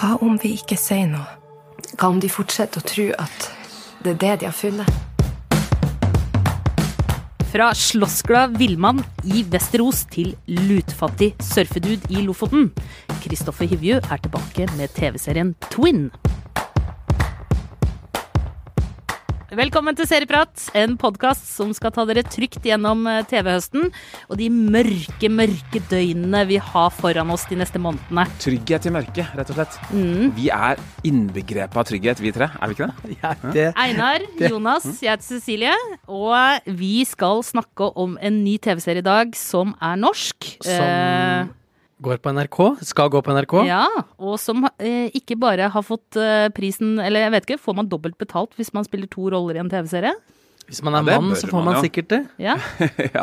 Hva om vi ikke sier noe? Hva om de fortsetter å tro at det er det de har funnet? Fra slåssglad villmann i Vesterås til lutfattig surfedude i Lofoten. Kristoffer Hivju er tilbake med TV-serien Twin. Velkommen til Serieprat, en podkast som skal ta dere trygt gjennom eh, TV-høsten og de mørke, mørke døgnene vi har foran oss de neste månedene. Trygghet i mørket, rett og slett. Mm. Vi er innbegrepet av trygghet, vi tre. Er vi ikke det? Ja, det, Einar, Jonas, jeg heter Cecilie, og vi skal snakke om en ny TV-serie i dag som er norsk. Som Eh, går på NRK. Skal gå på NRK. Ja, og som eh, ikke bare har fått eh, prisen Eller jeg vet ikke, får man dobbelt betalt hvis man spiller to roller i en TV-serie? Hvis man er Ja, det mann, bør så får man man ja. sikkert det. Ja.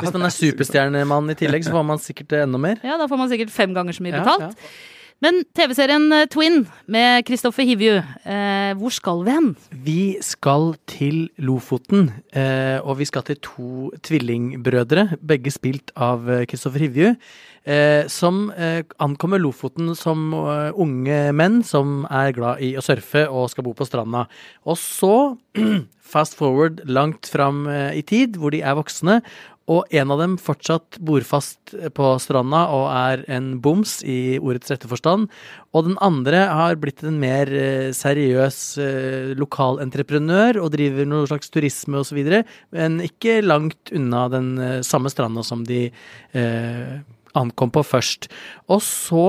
Hvis man er superstjernemann i tillegg, så får man sikkert det enda mer. ja, da får man sikkert fem ganger så mye Ja, betalt. Men TV-serien eh, Twin med Kristoffer Hivju, eh, hvor skal vi hen? Vi skal til Lofoten, eh, og vi skal til to tvillingbrødre, begge spilt av eh, Kristoffer Hivju, eh, som eh, ankommer Lofoten som eh, unge menn som er glad i å surfe og skal bo på stranda. Og så, fast forward langt fram eh, i tid, hvor de er voksne, og en av dem fortsatt bor fast på stranda og er en boms i ordets rette forstand. Og den andre har blitt en mer eh, seriøs lokalentreprenør og driver noe slags turisme osv., men ikke langt unna den eh, samme stranda som de eh, ankom på først. Og så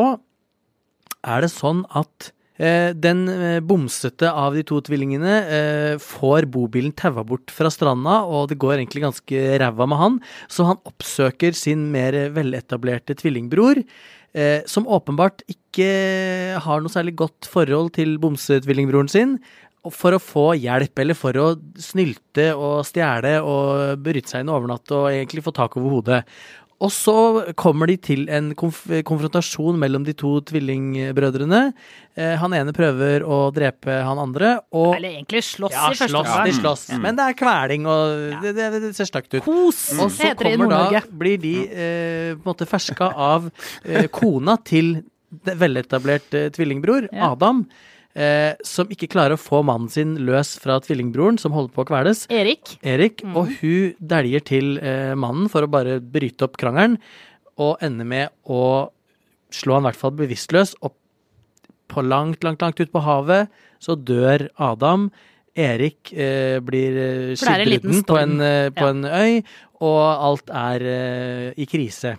er det sånn at eh, den eh, bomsete av de to tvillingene eh, får bobilen taua bort fra stranda, og det går egentlig ganske ræva med han, så han oppsøker sin mer veletablerte tvillingbror. Eh, som åpenbart ikke har noe særlig godt forhold til bomsetvillingbroren sin. For å få hjelp, eller for å snylte og stjele og bryte seg inn og overnatte og egentlig få tak over hodet. Og så kommer de til en konf konfrontasjon mellom de to tvillingbrødrene. Eh, han ene prøver å drepe han andre, og Eller egentlig slåss ja, i første slåss, de slåss. slåss. Men det er kveling, og det, det, det ser stygt ut. Kos Og så kommer da, blir de eh, på en måte ferska av eh, kona til det veletablert eh, tvillingbror, Ja. Adam, eh, som ikke klarer å få mannen sin løs fra tvillingbroren, som holder på å kveles. Erik. Erik, Mm. og hun dæljer til eh, mannen for å bare bryte opp krangelen, og ender med å slå han i hvert fall bevisstløs, og på langt, langt, langt ut på havet så dør Adam. Erik eh, blir eh, skipbrudden på, en, eh, på Ja. en øy, og alt er eh, i krise.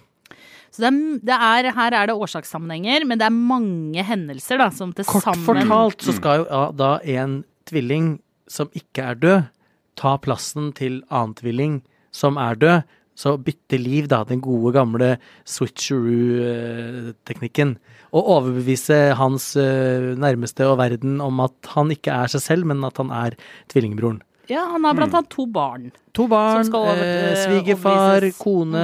Så det er, det er, her er det årsakssammenhenger, men det er mange hendelser da, som til Kort sammen fortalt så skal jo ja, da en tvilling som ikke er død, ta plassen til annen tvilling som er død. Så bytte liv, da. Den gode, gamle switcheroo-teknikken. Og overbevise hans eh, nærmeste og verden om at han ikke er seg selv, men at han er tvillingbroren. Ja, han har blant annet to barn. To barn, over- eh, eh, svigerfar, kone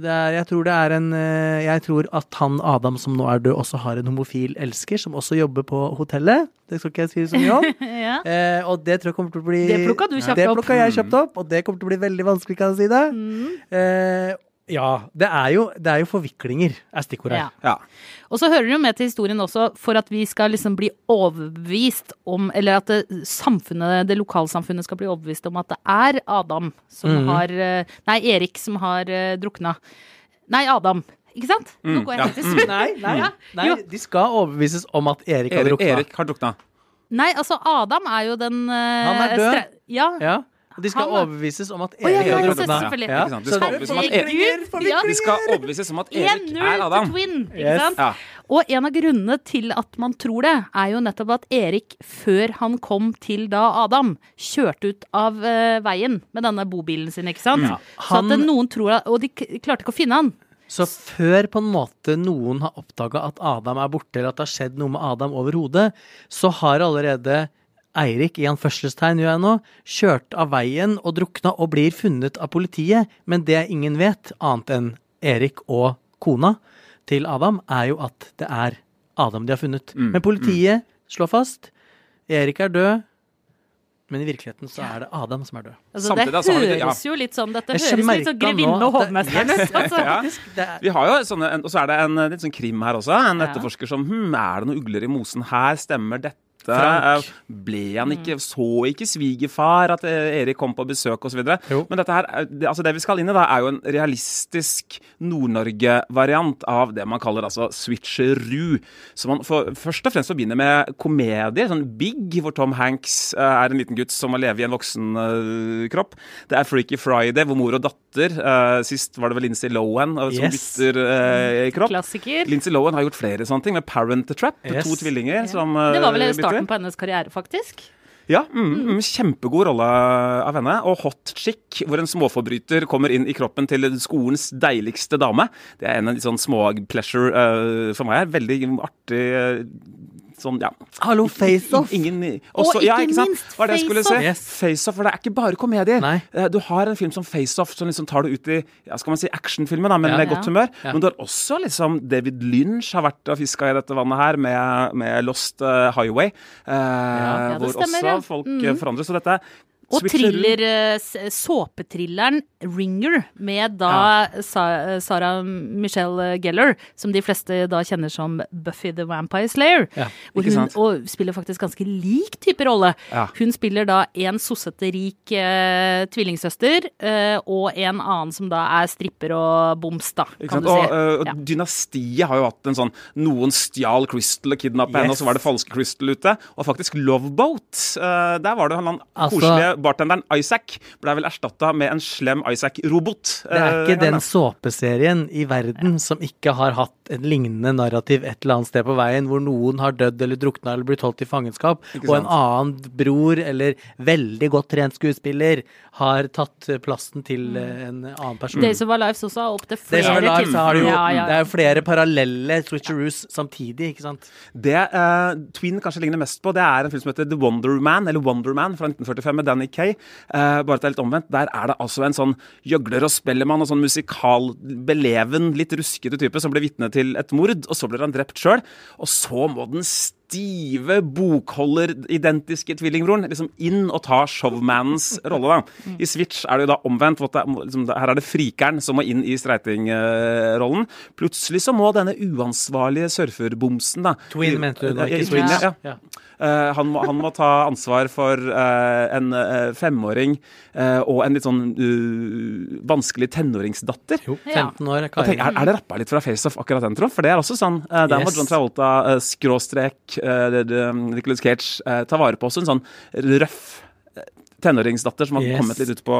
det er, Jeg tror det er en eh, Jeg tror at han Adam som nå er død, også har en homofil elsker som også jobber på hotellet. Det skal ikke jeg si så mye om. ja. Eh, og det tror jeg kommer til å bli Det plukka du kjapt Det plukka jeg kjapt opp, og det kommer til å bli veldig vanskelig, kan jeg si det. Mm. Eh, ja, det er, jo, det er jo forviklinger, er stikkordet Ja. her. Ja. Og så hører det jo med til historien også, for at vi skal liksom bli overbevist om Eller at det, samfunnet, det lokalsamfunnet skal bli overbevist om at det er Adam som Mhm. har eh, Nei, Erik som har uh, drukna. Nei, Adam. Ikke sant? Nå Mm, går jeg ja. helt i surr. Nei, nei, nei, de skal overbevises om at Erik har drukna. Erik har drukna. Nei, altså Adam er jo den uh, Han er død. Ja. Ja, de skal Han er- overbevises om at ja, Erik ja, har ja, drukna. Du Så skal overbevises om at Erik, ja. Om at Erik 1-0 er Adam. til Twin, ikke Yes. sant? Ja. Og en av grunnene til at man tror det, er jo nettopp at Erik, før han kom til da Adam, kjørte ut av uh, veien med denne bobilen sin, ikke sant? Ja. Så at noen tror at Og de klarte ikke å finne han. Så før på en måte noen har oppdaga at Adam er borte, eller at det har skjedd noe med Adam over hodet, så har allerede Eirik, i anførselstegn gjør jeg nå, kjørt av veien og drukna og blir funnet av politiet. Men det ingen vet, annet enn Erik og kona til Adam, er jo at det er Adam de har funnet. Mm, Men politiet slår fast Erik er død, men i virkeligheten så er det Adam som er død. Altså, Samtidig, det altså, har ja. høres jo litt sånn Dette høres litt sånn Grevinne og hovmesteren ut. Altså. Ja. Vi har jo sånne, Og så er det en eh, litt sånn krim her også. En Ja. etterforsker som hm, Er det noen ugler i mosen her? Stemmer dette? Frank. Eh, Ble han ikke Så ikke svigerfar at eh, Erik kom på besøk, osv.? Men dette her, er- det, altså det vi skal inn i, da, er jo en realistisk Nord-Norge-variant av det man kaller altså switcheroo. Som man for, først og fremst forbinder med komedier. Sånn Big, hvor Tom Hanks eh, er en liten gutt som må leve i en voksen uh, kropp. Det er Freaky Friday, hvor mor og datter uh, Sist var det vel Lindsay Lohan eh, som Yes. bytter eh, kropp. Klassiker. Lindsay Lohan har gjort flere sånne ting, med Parent the Trap. Yes. To tvillinger som eh, Det var vel bytter. Starten på hennes karriere, faktisk. Ja, mm, mm, kjempegod rolle av henne. Og Hot Chick, hvor en småforbryter kommer inn i kroppen til skolens deiligste dame. Det er en av de sånn små-pleasure uh, for meg. her. Veldig artig eh, sånn, ja. Hallo, face-off! Og ikke, ja, ikke minst. Face-Off. Yes. Face-Off, for det er ikke bare komedier. Nei. Eh, Du har en film som Face-Off, som liksom tar det ut i ja, skal man si actionfilmen, da, men Ja. med godt humør. Ja. Men du har også liksom David Lynch har vært og fiska i dette vannet her med, med Lost eh, Highway. eh, hvor stemmer, også ja. folk mm. forandres. Så dette Og thriller, eh, såpetrilleren Ringer, med da Sa Sarah Michelle Gellar, som de fleste da kjenner som Buffy the Vampire Slayer. Ja, hvor ikke hun sant? og spiller faktisk ganske lik type rolle. Ja. Hun spiller da en sossete rik eh, tvillingsøster, eh, og en annen som da er stripper og boms, da, Ikke kan sant? du Og, si. eh, og Ja. Dynastiet har jo hatt en sånn Noen stjal Crystal og kidnappa henne, og så var det falske Crystal ute. Og faktisk Loveboat. eh, der var det han, han Altså- koselige bartenderen Isaac ble vel erstatta med en slem Isaac-robot. Det er ikke eh, den såpeserien i verden som ikke har hatt en lignende narrativ et eller annet sted på veien, hvor noen har dødd eller drukna eller blitt holdt i fangenskap, og en annen bror eller veldig godt trent skuespiller har tatt eh, plassen til eh, en annen person. Days of Our Lives også har opp til flere jo Ja, ja, Det er jo flere parallelle switcheroos samtidig, ikke sant? Det uh, Twin kanskje ligner mest på, det er en film som heter The Wonder Man, eller Wonder Man fra 1945 med Danny Kay. Eh, bare at det er litt omvendt. Der er det altså en sånn gjøgler og spellemann og sånn musikal, beleven, litt ruskete type som blir vitne til et mord, og så blir han drept sjøl. Og så må den stive bokholder-identiske tvillingbroren liksom inn og ta showmannens rolle. da. I Switch er det jo da omvendt. det liksom, her er det frikeren som må inn i streitingrollen. Plutselig så må denne uansvarlige surferbomsen da Twin, mente du da, ikke Switch? ja. Ja. Eh, han, må, han må ta ansvar for eh, en eh, femåring og en litt sånn uh, vanskelig tenåringsdatter. Jo, 15 år. Tenker, er, er det rappa litt fra FaceOff, akkurat den, tro? For det er også sånn. Uh, der må John Travolta, uh, skråstrek, uh, Nicolas Cage, ta vare på også en sånn røff tenåringsdatter som har Yes. kommet litt ut på,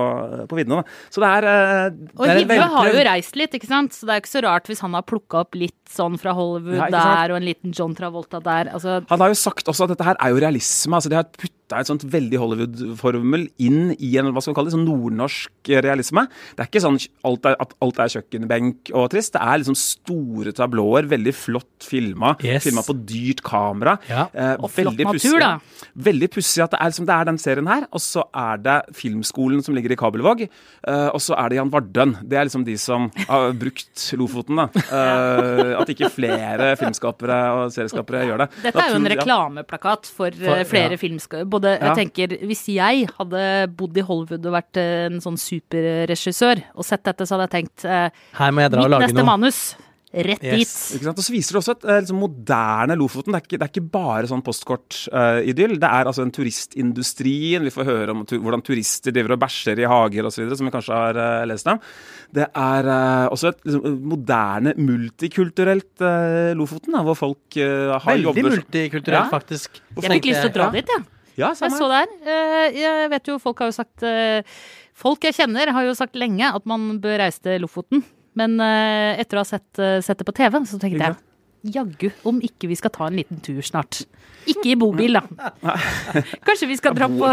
på viddene. da. Så det er eh, Og Det er Hivje har jo reist litt, ikke sant? så det er ikke så rart hvis han har plukka opp litt sånn fra Hollywood Ja, der, og en liten John Travolta der. Altså, Han har jo sagt også at dette her er jo realisme. altså De har putta et sånt veldig Hollywood-formel inn i en hva skal vi kalle det, sånn nordnorsk realisme. Det er ikke sånn alt er, at alt er kjøkkenbenk og trist. Det er liksom store tablåer, veldig flott filma. Yes. Filma på dyrt kamera. Ja. Eh, Og flott natur, da. Veldig pussig at det er, liksom, det er den serien her. Og så er det Filmskolen som ligger i Kabelvåg. eh, og så er det Jan Vardøen. Det er liksom de som har brukt Lofoten. da. Eh, at ikke flere filmskapere og serieskapere gjør det. dette er jo en reklameplakat for, for flere ja. filmskapere. Både, Ja. jeg tenker, Hvis jeg hadde bodd i Hollywood og vært eh, en sånn superregissør og sett dette, så hadde jeg tenkt eh, Her må jeg dra og mitt lage neste noe. manus, rett Yes. dit. Ikke sant? Og så viser det også et eh, liksom moderne Lofoten. Det er ikke, det er ikke bare sånn postkortidyll. det er altså en turistindustri. Vi får høre om tu hvordan turister driver og bæsjer i hager osv., som vi kanskje har uh, lest om. Det er uh, også et liksom, moderne, multikulturelt Lofoten, da, hvor folk har Veldig jobber multikulturelt, Ja. faktisk. Jeg fikk lyst til å dra dit, jeg. Ja, Jeg så her. der. Jeg vet jo, folk har jo sagt Folk jeg kjenner har jo sagt lenge at man bør reise til Lofoten. Men uh, etter å ha sett, uh, sett det på TV, så tenkte Ikke jeg jaggu om ikke vi skal ta en liten tur snart. Ikke i bobil, da. Kanskje vi skal dra på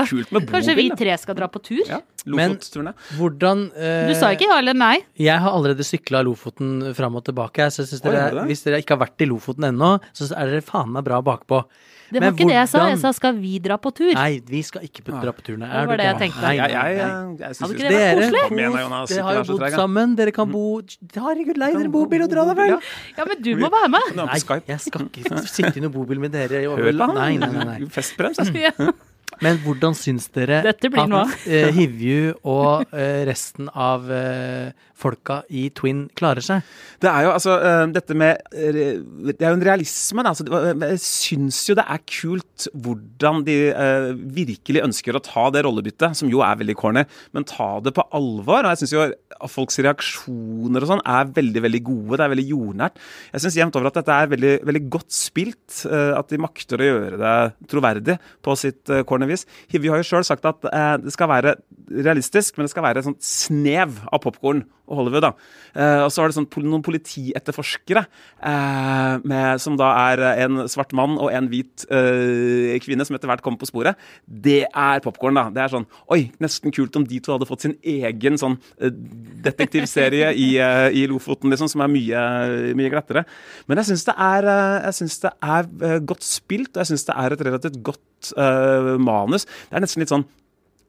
Kanskje vi tre skal dra på tur? Ja, Men- Lofotturene. Hvordan uh, Du sa ikke ja eller nei? Jeg har allerede sykla Lofoten fram og tilbake. Så jeg synes dere, hvis dere ikke har vært i Lofoten ennå, så er dere faen meg bra bakpå. Det var Men ikke det jeg sa. Jeg sa skal vi dra på tur? Nei, vi skal ikke på dra på tur. nei. Det var det jeg tenkte. Nei, Jeg, nei, jeg, nei. jeg, jeg synes ikke det var Dere, koselig? Jonas. dere har jo bodd sammen. Dere kan bo Herregud, lei dere bobil og dra da vel! Ja. Men du må være med! Nei, jeg skal ikke sitte i noen bobil med dere. Hør på han. Festbrems, altså. Men hvordan syns dere Dette blir at eh, Hivju og eh, resten av eh, folka i Twin klarer seg? Det er jo altså dette med Det er jo en realisme, da. Altså, jeg syns jo det er kult hvordan de virkelig ønsker å ta det rollebyttet, som jo er veldig corny, men ta det på alvor. Og jeg syns jo at folks reaksjoner og sånn er veldig, veldig gode. Det er veldig jordnært. Jeg syns jevnt over at dette er veldig, veldig godt spilt. at de makter å gjøre det troverdig på sitt corny vis. Vi har jo sjøl sagt at eh, det skal være realistisk, men det skal være et sånt snev av popkorn og Hollywood. da. Eh, og så var det sånn, noen politietterforskere eh, med, som da er en svart mann og en hvit eh, kvinne som etter hvert kommer på sporet. Det er popkorn, da. Det er sånn Oi, nesten kult om de to hadde fått sin egen sånn eh, detektivserie i, eh, i Lofoten, liksom, som er mye, mye glattere. Men jeg syns det eh, det er godt spilt, og jeg syns det er et relativt godt manus. Det er nesten litt sånn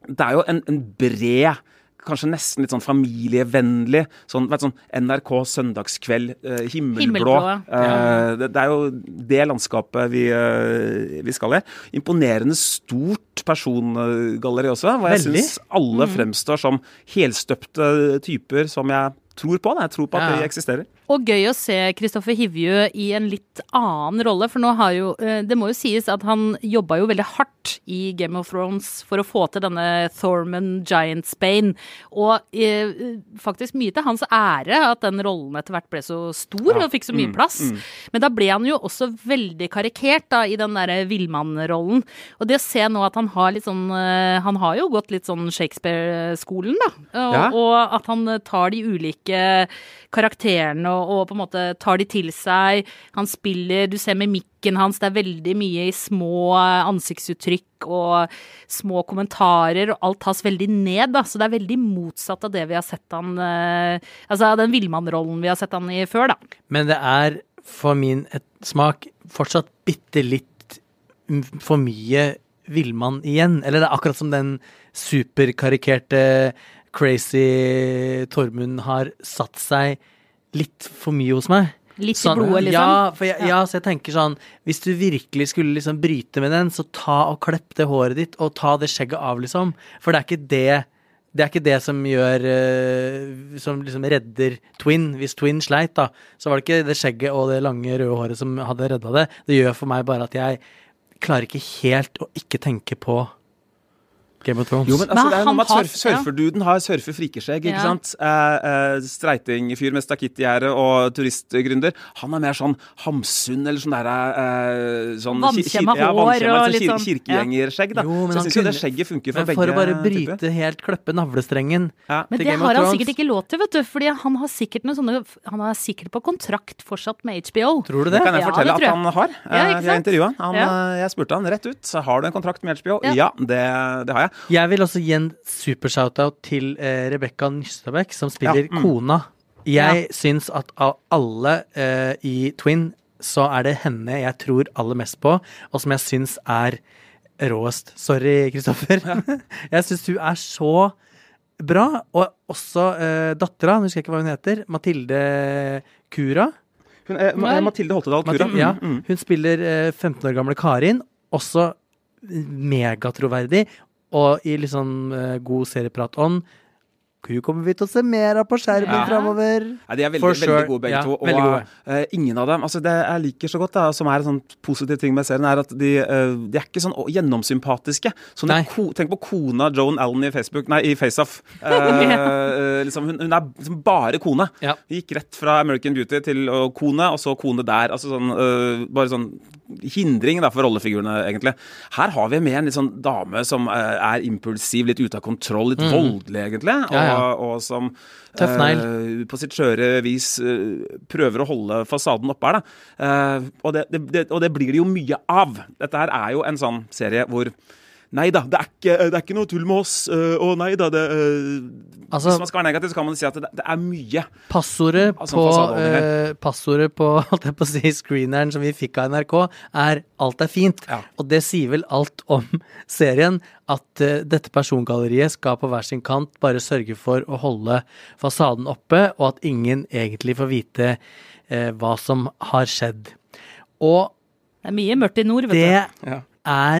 det er jo en, en bred Kanskje nesten litt sånn familievennlig. Sånn, vet, sånn NRK søndagskveld, eh, himmelblå. Himmelblå, Eh, det, det er jo det landskapet vi, eh, vi skal i. Imponerende stort persongalleri også, hvor jeg syns alle Mm. fremstår som helstøpte typer som jeg tror på. Da. Jeg tror på at Ja. de eksisterer. Og gøy å se Kristoffer Hivju i en litt annen rolle, for nå har jo eh, Det må jo sies at han jobba jo veldig hardt i Game of Thrones for å få til denne Thorman Giant Spain. Og eh, faktisk mye til hans ære at den rollen etter hvert ble så stor og fikk så mye plass. Men da ble han jo også veldig karikert da i den derre villmannrollen. Og det å se nå at han har litt sånn eh, Han har jo gått litt sånn Shakespeare-skolen, da. Og, Ja. og at han tar de ulike karakterene og, og på en måte tar de til seg. Han spiller, du ser mimikken hans, det er veldig mye i små ansiktsuttrykk og små kommentarer, og alt tas veldig ned, da. Så det er veldig motsatt av det vi har sett han eh, Altså den villmannrollen vi har sett han i før, da. Men det er for min smak fortsatt bitte litt for mye villmann igjen. Eller det er akkurat som den superkarikerte crazy Tormund har satt seg litt for mye hos meg. Litt Sånn, i blodet, liksom. Ja, for jeg, ja, så jeg tenker sånn Hvis du virkelig skulle liksom bryte med den, så ta og klepp det håret ditt, og ta det skjegget av, liksom. For det er ikke det det er ikke det som gjør eh, Som liksom redder Twin. Hvis Twin sleit, da, så var det ikke det skjegget og det lange røde håret som hadde redda det. Det gjør for meg bare at jeg klarer ikke helt å ikke tenke på Game of Thrones. Jo, men altså, Men det er han noe med at har- surf, surferduden har surfefrikeskjegg. Ja. ikke sant? Eh, eh, Streitingfyr med stakittgjerde og turistgründer. Han er mer sånn Hamsun eller sånn derre eh, sånn, Vannkjemma hår ja, vannkjemma, og sånn litt sånn- kirkegjengerskjegg, da. Jo, men Så jeg syns jo det skjegget funker for begge for å bare typer. bryte helt, kløppe navlestrengen Ja. Men til det Game of har han sikkert ikke lov til, vet du. Fordi han har sikkert noen sånne Han er sikkert på kontrakt fortsatt med HBO. Tror du Det det? kan jeg Ja, fortelle det at han har. Ja, Eh, ikke Vi har intervjua han. Ja. eh, Jeg spurte han rett ut. Har du en kontrakt med HBO? Ja. Ja, det, det har jeg. Jeg vil også gi en super-shoutout til eh, Rebekka Nystabæk, som spiller Ja, mm. kona. Jeg syns at av alle eh, i Twin, så er det henne jeg tror aller mest på, og som jeg syns er råest. Sorry, Kristoffer. jeg syns hun er så bra. Og også eh, dattera, nå husker jeg ikke hva hun heter, Mathilde Kura. Hun, er, er Mathilde Holtedal Kura. Mathilde, ja, Mm, mm. hun spiller eh, 15 år gamle Karin, også megatroverdig, og i litt sånn eh, god seriepratånd. Hun kommer vi til å se mer av på skjermen Ja. framover. Nei, de er veldig, For veldig gode begge Ja, to. Og veldig gode. eh, ingen av dem altså Det jeg liker så godt, da, som er en sånn positiv ting med serien, er at de, eh, de er ikke sånn å- gjennomsympatiske. Sånn Nei. ko, tenk på kona Joan Allen i Facebook Nei, i FaceOff. Eh, eh, liksom, hun, hun er liksom bare kone. Ja. Hun gikk rett fra American Beauty til å kone, og så kone der. Altså sånn eh, Bare sånn hindring da, for rollefigurene, egentlig. Her har vi med en litt sånn dame som eh, er impulsiv, litt ute av kontroll, litt voldelig, egentlig. Mm. Ja, ja. Og, og som Tøff negl. eh, på sitt skjøre vis eh, prøver å holde fasaden oppe her. Da. Eh, og, det, det, det, og det blir det jo mye av. Dette her er jo en sånn serie hvor Nei da, det er ikke, det er ikke noe tull med oss. eh, Å nei da, det eh, Altså- Hvis man skal være negativ, så kan man si at det, det er mye. Passordet Altså, på, eh, passordet på, holdt jeg på å si, screeneren som vi fikk av NRK, er 'alt er fint'. Ja. Og det sier vel alt om serien, at uh, dette persongalleriet skal på hver sin kant bare sørge for å holde fasaden oppe, og at ingen egentlig får vite uh, hva som har skjedd. Og Det er mye mørkt i nord, vet det du. Ja. er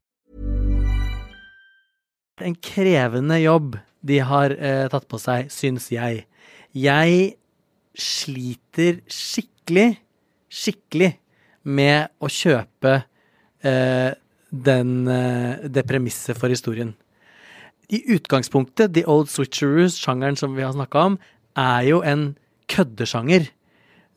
En krevende jobb de har eh, tatt på seg, syns jeg. Jeg sliter skikkelig, skikkelig med å kjøpe eh, den, eh, det premisset for historien. I utgangspunktet, The Old Switcheroos, sjangeren som vi har snakka om, er jo en køddesjanger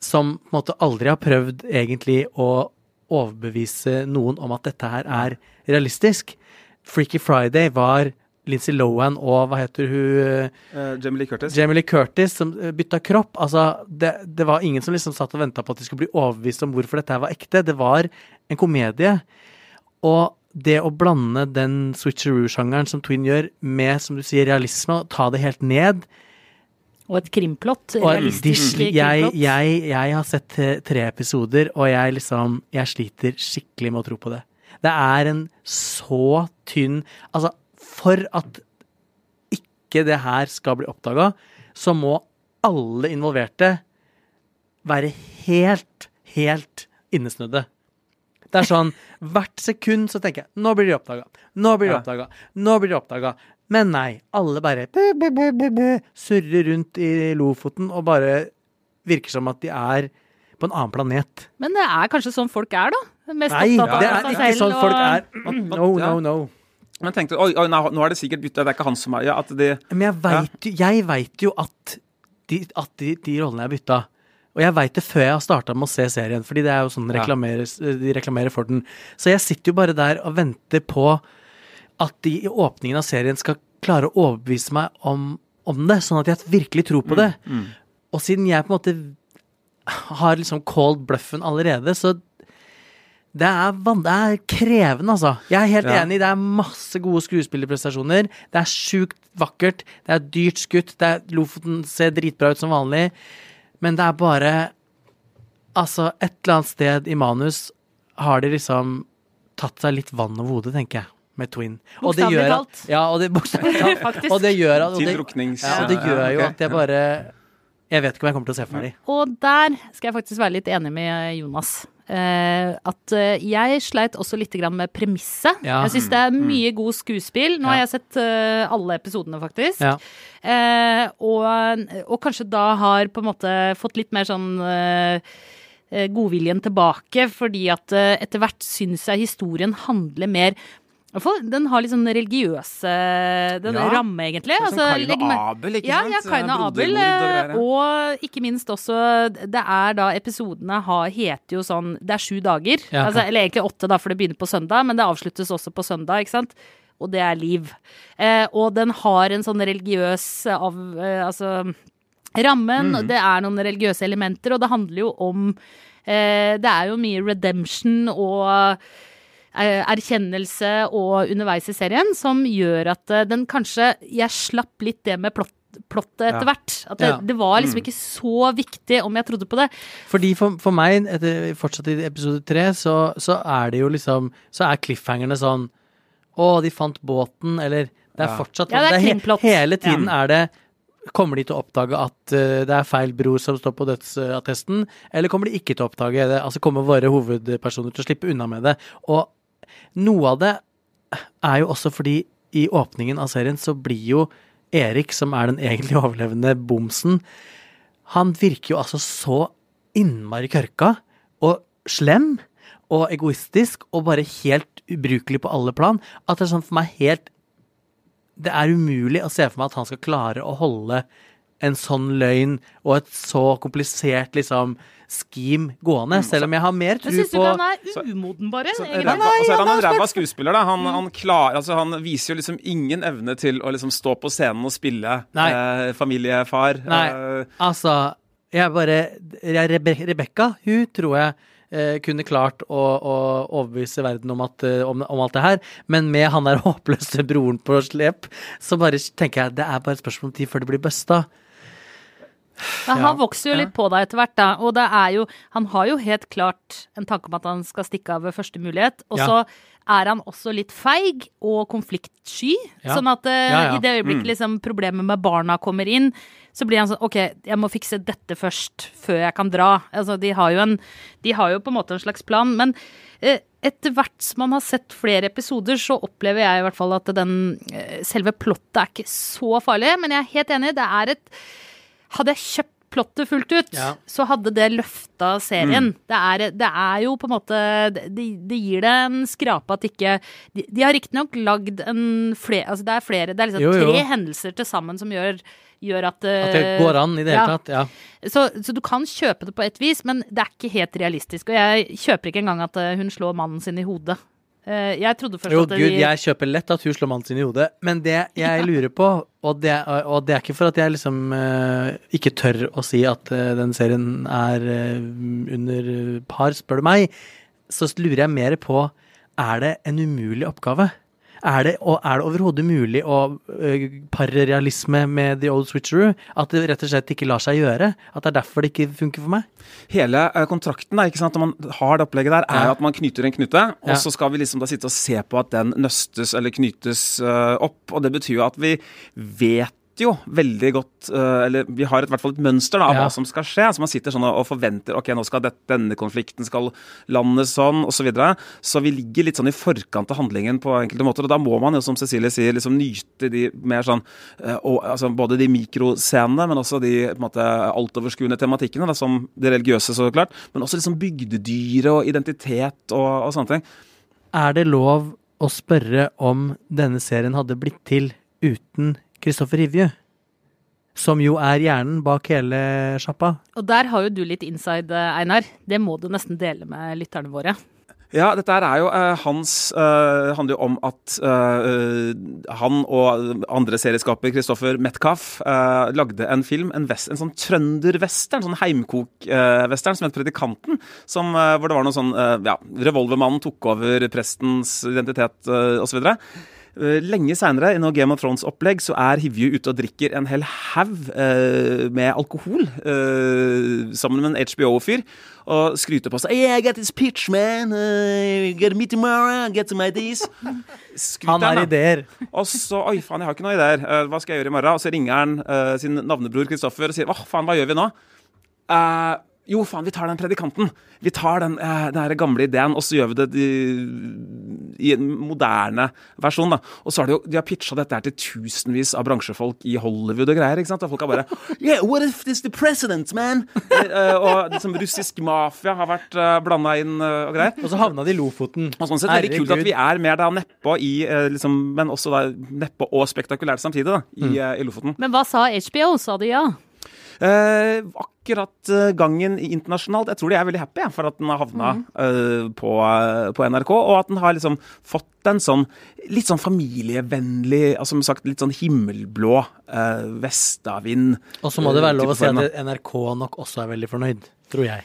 som på en måte aldri har prøvd egentlig å overbevise noen om at dette her er realistisk. Freaky Friday var Lindsay Lohan og hva heter hun Uh, Jamie Lee Curtis. Jamie Lee Curtis som eh, bytta kropp. Altså, det, det var ingen som liksom satt og venta på at de skulle bli overbevist om hvorfor dette var ekte. Det var en komedie. Og det å blande den switcheroo-sjangeren som Twin gjør, med, som du sier, realisme, og ta det helt ned Og et krimplott. Realistisk mm. jeg, krimplott. jeg, jeg har sett tre, tre episoder, og jeg liksom Jeg sliter skikkelig med å tro på det. Det er en så tynn Altså, for at ikke det her skal bli oppdaga, så må alle involverte være helt, helt innesnudde. Det er sånn Hvert sekund så tenker jeg Nå blir de oppdaga. Nå blir de oppdaga. Nå blir de oppdaga. Men nei. Alle bare surrer rundt i Lofoten og bare virker som at de er på en annen planet. Men det er kanskje sånn folk er, da? Mest Nei, opptatt av det er seg ikke selv sånn folk er. No, no, no. Men jeg tenkte oi, oi, nå er det sikkert bytta, det er ikke han som er ja, at de, Men jeg veit jo, vet jo at, de, at de, de rollene er bytta. Og jeg veit det før jeg har starta med å se serien, fordi det er jo sånn reklamerer, de reklamerer for den. Så jeg sitter jo bare der og venter på at de i åpningen av serien skal klare å overbevise meg om, om det, sånn at jeg virkelig tror på det. Og siden jeg på en måte har liksom called bluffen allerede, så det er, van det er krevende, altså. Jeg er helt Ja. enig. Det er masse gode skuespillerprestasjoner. Det er sjukt vakkert. Det er dyrt skutt. Det er, Lofoten ser dritbra ut som vanlig. Men det er bare Altså, et eller annet sted i manus har de liksom tatt seg litt vann over hodet, tenker jeg, med Twin. Og det gjør at-. Ja, og det. Og gjør at og Til det, druknings... ja, og det gjør jo at jeg bare Jeg vet ikke om jeg kommer til å se ferdig. Og der skal jeg faktisk være litt enig med Jonas. Eh, at eh, jeg sleit også litt grann med premisset. Ja. Jeg syns det er mye god skuespill. Nå har jeg sett eh, alle episodene, faktisk. Ja. Og, og kanskje da har på en måte fått litt mer sånn godviljen tilbake, fordi at etter hvert syns jeg historien handler mer den har litt sånn religiøse Den Ja. ramme, egentlig. Sånn Altså, Kain og Abel, ikke ja, sant? Ja, Kain og Abel. Og eh. Og ikke minst også Det er da episodene har, heter jo sånn Det er sju dager. Ja. Altså, eller egentlig åtte, da, for det begynner på søndag, men det avsluttes også på søndag, ikke sant. Og det er liv. Eh, og den har en sånn religiøs av eh, Altså rammen. Mm. Det er noen religiøse elementer, og det handler jo om eh, Det er jo mye redemption og erkjennelse og underveis i serien som gjør at eh, den kanskje Jeg slapp litt det med plott, plottet etter Ja. hvert. At det, Ja. det var Mm. liksom ikke så viktig om jeg trodde på det. Fordi for, for meg, etter, fortsatt i episode tre, så, så er det jo liksom Så er cliffhangerne sånn Å, de fant båten, eller Det er Ja. fortsatt Ja, det er det er, Hele tiden Ja. er det Kommer de til å oppdage at uh, det er feil bror som står på dødsattesten, eller kommer de ikke til å oppdage det? Altså kommer våre hovedpersoner til å slippe unna med det? Og noe av det er jo også fordi i åpningen av serien så blir jo Erik, som er den egentlig overlevende bomsen, han virker jo altså så innmari kørka og slem og egoistisk og bare helt ubrukelig på alle plan at det er sånn for meg helt Det er umulig å se for meg at han skal klare å holde en sånn løgn og et så komplisert liksom scheme gående, selv om jeg har mer tro på du syns ikke han er umoden, bare? Så, så, ræva, og så er han en ræva skuespiller. Da. Mm. Han, han, klar, altså, han viser jo liksom ingen evne til å liksom stå på scenen og spille Nei. eh, familiefar. Nei. Eh, Altså, jeg bare jeg, Rebe Rebekka, hun tror jeg eh, kunne klart å, å overbevise verden om, at, eh, om, om alt det her, men med han der håpløse broren på slep, så bare tenker jeg det er bare et spørsmål om tid før det blir busta. Ja, han vokser jo litt på deg etter hvert, da. Og det er jo Han har jo helt klart en tanke om at han skal stikke av ved første mulighet. Og så er han også litt feig og konfliktsky. Ja. Sånn at uh, Ja, ja. i det øyeblikket liksom, problemet med barna kommer inn, så blir han sånn OK, jeg må fikse dette først, før jeg kan dra. Altså, de har jo en De har jo på en måte en slags plan. Men uh, etter hvert som man har sett flere episoder, så opplever jeg i hvert fall at den uh, Selve plottet er ikke så farlig, men jeg er helt enig. Det er et hadde jeg kjøpt plottet fullt ut, Ja. så hadde det løfta serien. Det, er, det er jo på en måte Det, det gir det en skrape at ikke De, de har riktignok lagd en flere Altså det er flere Det er liksom Jo, jo. tre hendelser til sammen som gjør, gjør at At det eh, går an i det hele ja. tatt. Ja. Så, så du kan kjøpe det på et vis, men det er ikke helt realistisk. Og jeg kjøper ikke engang at eh, hun slår mannen sin i hodet. Eh, Jeg trodde først Jo, at gud, jeg kjøper lett at hun slår mannen sin i hodet, men det jeg lurer på, og det, og det er ikke for at jeg liksom eh, ikke tør å si at eh, den serien er under par, spør du meg, så lurer jeg mer på, er det en umulig oppgave? Er det, er det overhodet mulig å uh, pare realisme med The Old Switcheroo? At det rett og slett ikke lar seg gjøre? At det er derfor det ikke funker for meg? hele eh, kontrakten da, ikke sant, når man har det opplegget der, er Ja. at man knyter en knute, og Ja. så skal vi liksom da sitte og se på at den nøstes eller knytes eh, opp. Og det betyr jo at vi vet jo veldig godt eh, Eller vi har et, i hvert fall et mønster da, av Ja. hva som skal skje. Så man sitter sånn og forventer ok, nå skal det, denne konflikten skal landes sånn, osv. Så, videre. så vi ligger litt sånn i forkant av handlingen på enkelte måter. Og da må man jo, som Cecilie sier, liksom nyte de mer sånn eh, og, altså Både de mikroscenene, men også de på en måte altoverskuende tematikkene, da, som det religiøse, så klart. Men også liksom bygdedyret og identitet og, og sånne ting. Er det lov å spørre om denne serien hadde blitt til uten Kristoffer Hivju? Som jo er hjernen bak hele sjappa. Og der har jo du litt inside, eh, Einar. Det må du nesten dele med lytterne våre. Ja, dette er jo eh, hans eh, handler jo om at eh, eh, han og andre serieskaper, Kristoffer Metcalf, eh, lagde en film, en, vest, en sånn trønderwestern, sånn heimkok-western, som het Predikanten. Som, eh, hvor det var noe sånn eh, Ja, revolvermannen tok over prestens identitet uh, osv. Uh, lenge seinere, i noe Game of Thrones-opplegg, så er Hivju ute og drikker en hel haug eh, med alkohol eh, sammen med en HBO-fyr. Og skryter på seg yeah, I got this pitch, man. Uh, get me tomorrow, get some ideas. days. Han har ideer. Og så Oi, faen, jeg har ikke noe ideer. Uh, hva skal jeg gjøre i morgen? Og så ringer han uh, sin navnebror Kristoffer og sier Hva faen, hva gjør vi nå? Eh, Jo, faen, vi tar den predikanten. Vi tar den, eh, den her gamle ideen, og så gjør vi det i, i en moderne versjon. da. Og så har de jo de har pitcha dette her til tusenvis av bransjefolk i Hollywood og greier. ikke sant? Og folk har bare Yeah, what if this the president, man? Eh, og liksom russisk mafia har vært uh, blanda inn eh, og greier. Og så havna de i Lofoten. Og sånn sett veldig kult at vi er mer da nedpå i eh, liksom, Men også da nedpå og spektakulært samtidig, da, i, mm. i Lofoten. Men hva sa HBO? Sa de ja? Eh, akkurat eh, gangen internasjonalt Jeg tror de er veldig happy for at den har havna eh, på, eh, på NRK, og at den har liksom fått en sånn litt sånn familievennlig, altså som sagt litt sånn himmelblå uh, vestavind. Og så må det være lov å si at NRK nok også er veldig fornøyd, tror jeg.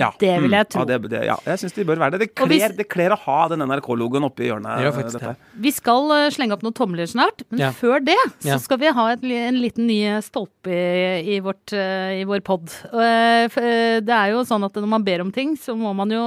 Ja. Det vil jeg Mm. tro. Ja, det, det, ja, jeg syns de bør være det. Det hvis- kler, det å ha den NRK-logoen oppi hjørnet. Ja. Vi skal eh, slenge opp noen tomler snart, men Ja. før det så skal vi ha et, en liten ny stolpe i, i, vårt, eh, i vår pod. Og, eh, Det er jo sånn at når man ber om ting, så må man jo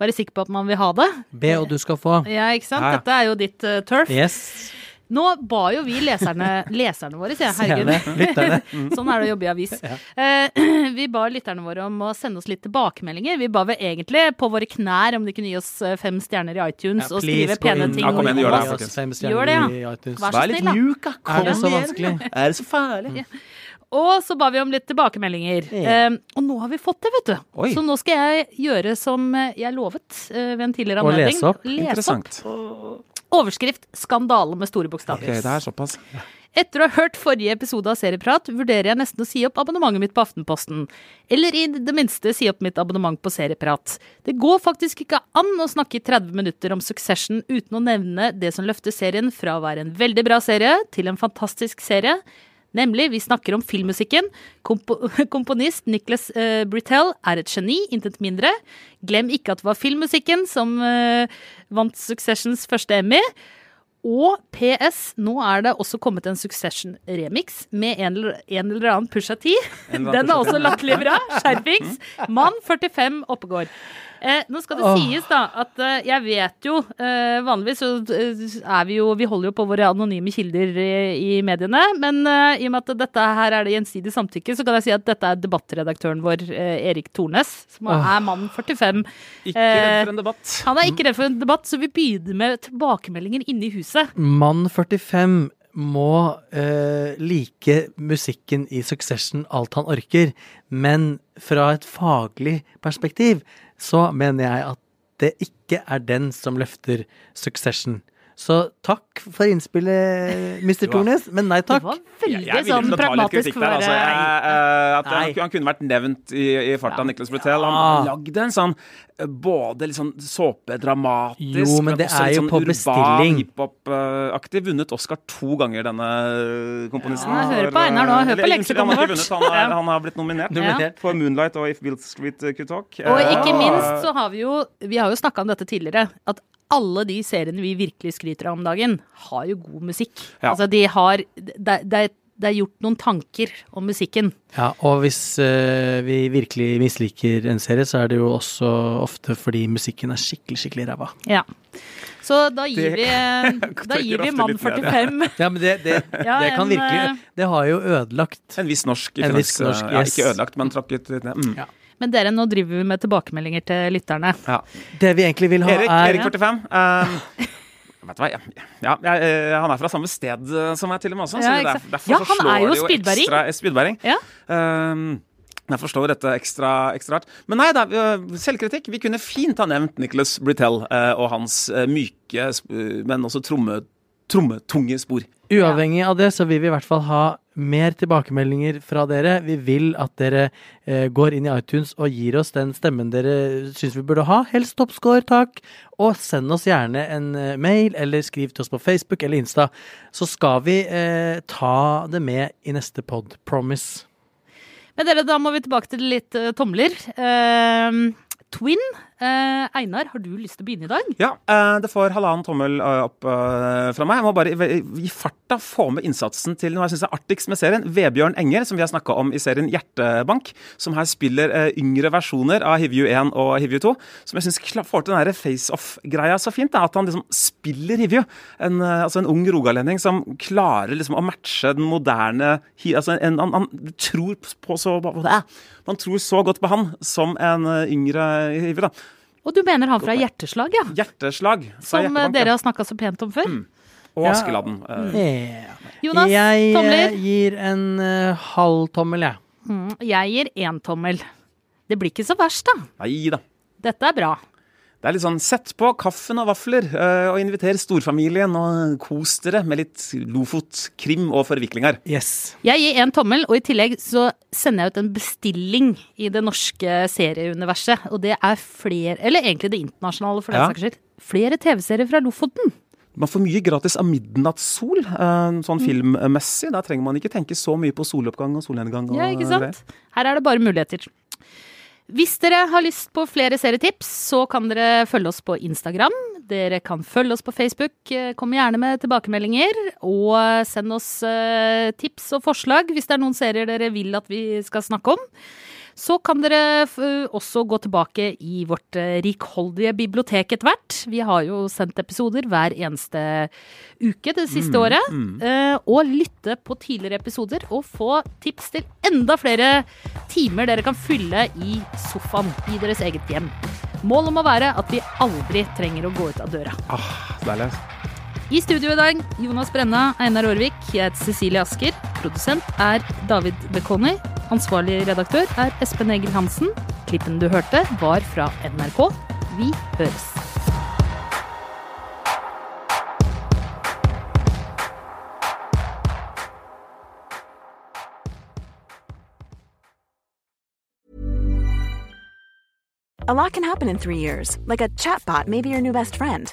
være sikker på at man vil ha det. Be og du skal få. Ja, ikke sant? Ja, ja. Dette er jo ditt turf. Yes. Nå ba jo vi leserne, leserne våre, sier jeg, herregud. sånn er det å jobbe i avis. Eh, vi ba lytterne våre om å sende oss litt tilbakemeldinger. Vi ba vel egentlig på våre knær om de kunne gi oss eh, fem stjerner i iTunes og skrive please, pene ting. Ja, kom igjen, gjør det, fem Gjør det, ja. stjerner i iTunes. Vær så litt snill, da. mjuk, da. Er det så vanskelig? Er det så farlig? Og så ba vi om litt tilbakemeldinger. Yeah. Uh, og nå har vi fått det, vet du. Oi. Så nå skal jeg gjøre som eh, jeg lovet uh, ved en tidligere Og Å lese opp. Lese opp. Overskrift 'Skandale' med store bokstaver. Okay, det er såpass. Etter å ha hørt forrige episode av Serieprat, vurderer jeg nesten å si opp abonnementet mitt på Aftenposten. Eller i det minste si opp mitt abonnement på Serieprat. Det går faktisk ikke an å snakke i 30 minutter om Succession uten å nevne det som løfter serien fra å være en veldig bra serie til en fantastisk serie. Nemlig, vi snakker om filmmusikken. Kompo komponist Nicholas uh, Britell er et geni, intet mindre. Glem ikke at det var filmmusikken som uh, vant Successions første Emmy. Og PS, nå er det også kommet en Succession-remix med en eller, en eller annen Pusha T. En Den er også latterlig bra. Skjerpings. Mann 45 Oppegård. Eh, nå skal det sies da at eh, jeg vet jo eh, Vanligvis så eh, er vi jo Vi holder jo på våre anonyme kilder i, i mediene. Men eh, i og med at dette her er det gjensidig samtykke, så kan jeg si at dette er debattredaktøren vår, eh, Erik Tornes, som er mann 45. Ikke redd Eh, for en debatt. Han er ikke redd for en debatt, så vi begynner med tilbakemeldinger inne i huset. Mann 45 må eh, like musikken i Succession alt han orker, men fra et faglig perspektiv så mener jeg at det ikke er den som løfter Succession. Så takk for innspillet, Mr. Tornes, men nei Det takk. var Jeg veldig er villig sånn pragmatisk for. Altså. eh, at han, han kunne vært nevnt i, i farta, Ja. Nicholas Brutel. Han Ah. lagde en sånn eh, både litt sånn såpedramatisk, Jo, men det er jo sånn på urban, bestilling. hiphop-aktig. Vunnet Oscar to ganger, denne eh, komponisten. Ja, hør på Einar nå, hør på unnskyld, han har leksikonet vårt. han, er, han har blitt nominert. Nominert. For Moonlight og If Bill Street Could Talk. Og Eh, ikke minst så har vi jo Vi har jo snakka om dette tidligere. At alle de seriene vi virkelig skryter av om dagen, har jo god musikk. Ja. Altså de har det, det, er- det er gjort noen tanker om musikken. Ja, og hvis uh, vi virkelig misliker en serie, så er det jo også ofte fordi musikken er skikkelig, skikkelig ræva. Ja. Så da gir Det vi Da gir vi mann 45. Ja, men det, det, Ja, det kan en, virkelig eh, Det har jo ødelagt En viss norsk En viss norsk yes. ja. Ikke ødelagt, men tråkket litt ned. Mm. Ja. Men dere, nå driver vi med tilbakemeldinger til lytterne. Ja. Det vi egentlig vil ha, Erik, er Erik 45. eh, vet du hva, ja, ja, jeg, eh, han er fra samme sted eh, som meg, til og med. Også, Ja, så ikke derfor, derfor Ja, så han slår er jo det jo spydbæring. Ekstra, eh, spydbæring. Ja. Um, jeg forstår dette ekstra, ekstra hardt. Men nei da, selvkritikk. Vi kunne fint ha nevnt Nicholas Britell uh, og hans eh, myke, eh, men også tromme, trommetunge spor. Uavhengig av det, så vil vi i hvert fall ha mer tilbakemeldinger fra dere. Vi vil at dere eh, går inn i iTunes og gir oss den stemmen dere syns vi burde ha. Helst toppscore, takk. Og send oss gjerne en eh, mail, eller skriv til oss på Facebook eller Insta. Så skal vi eh, ta det med i neste pod. Promise. Men dere, da må vi tilbake til litt uh, tomler. Uh, Twin Eh, Einar, har du lyst til å begynne i dag? Ja, eh, det får halvannen tommel eh, opp eh, fra meg. Jeg må bare i, farta få med innsatsen til noe jeg syns er artigst med serien. Vebjørn Enger, som vi har snakka om i serien Hjertebank, som her spiller eh, yngre versjoner av Hivju 1 og Hivju 2. Som jeg syns får til den face-off-greia så fint. Da, at han liksom spiller Hivju. En, eh, altså en ung rogalending som klarer liksom å matche den moderne altså en, han, han tror på så Man tror så godt på han som en eh, yngre hiver. da. Og du mener han fra Hjerteslag, ja? Hjerteslag. Som eh, dere har snakka så pent om før. Og Askeladden. Ja. Ja. Jonas, jeg tomler? Jeg gir en uh, halv tommel, jeg. Mm, jeg gir én tommel. Det blir ikke så verst, da. Nei da. Dette er bra. Det er litt sånn sett på kaffen og vafler, eh, og inviter storfamilien, og kos dere med litt Lofot-krim og forviklinger. Yes. Jeg gir én tommel, og i tillegg så sender jeg ut en bestilling i det norske serieuniverset. Og det er flere, eller egentlig det internasjonale for den Ja. saks skyld, flere TV-serier fra Lofoten. Man får mye gratis av midnattssol, eh, sånn filmmessig. Da trenger man ikke tenke så mye på soloppgang og solnedgang. Og Ja, ikke sant? Her er det bare muligheter. Hvis dere har lyst på flere serietips, så kan dere følge oss på Instagram. Dere kan følge oss på Facebook. Kom gjerne med tilbakemeldinger. Og send oss eh, tips og forslag hvis det er noen serier dere vil at vi skal snakke om. Så kan dere også gå tilbake i vårt eh, rikholdige bibliotek etter hvert. Vi har jo sendt episoder hver eneste uke det siste året. Mm. og lytte på tidligere episoder og få tips til enda flere timer dere kan fylle i sofaen i deres eget hjem. Målet må være at vi aldri trenger å gå ut av døra. Ah, deilig. I studio i dag, Jonas Brenna, Einar Aarvik, jeg heter Cecilie Asker. Produsent er David Bekoni. Ansvarlig redaktør er Espen Egil Hansen. Klippen du hørte, var fra NRK. Vi høres. A lot can happen in three years, like a chatbot may be your new best friend.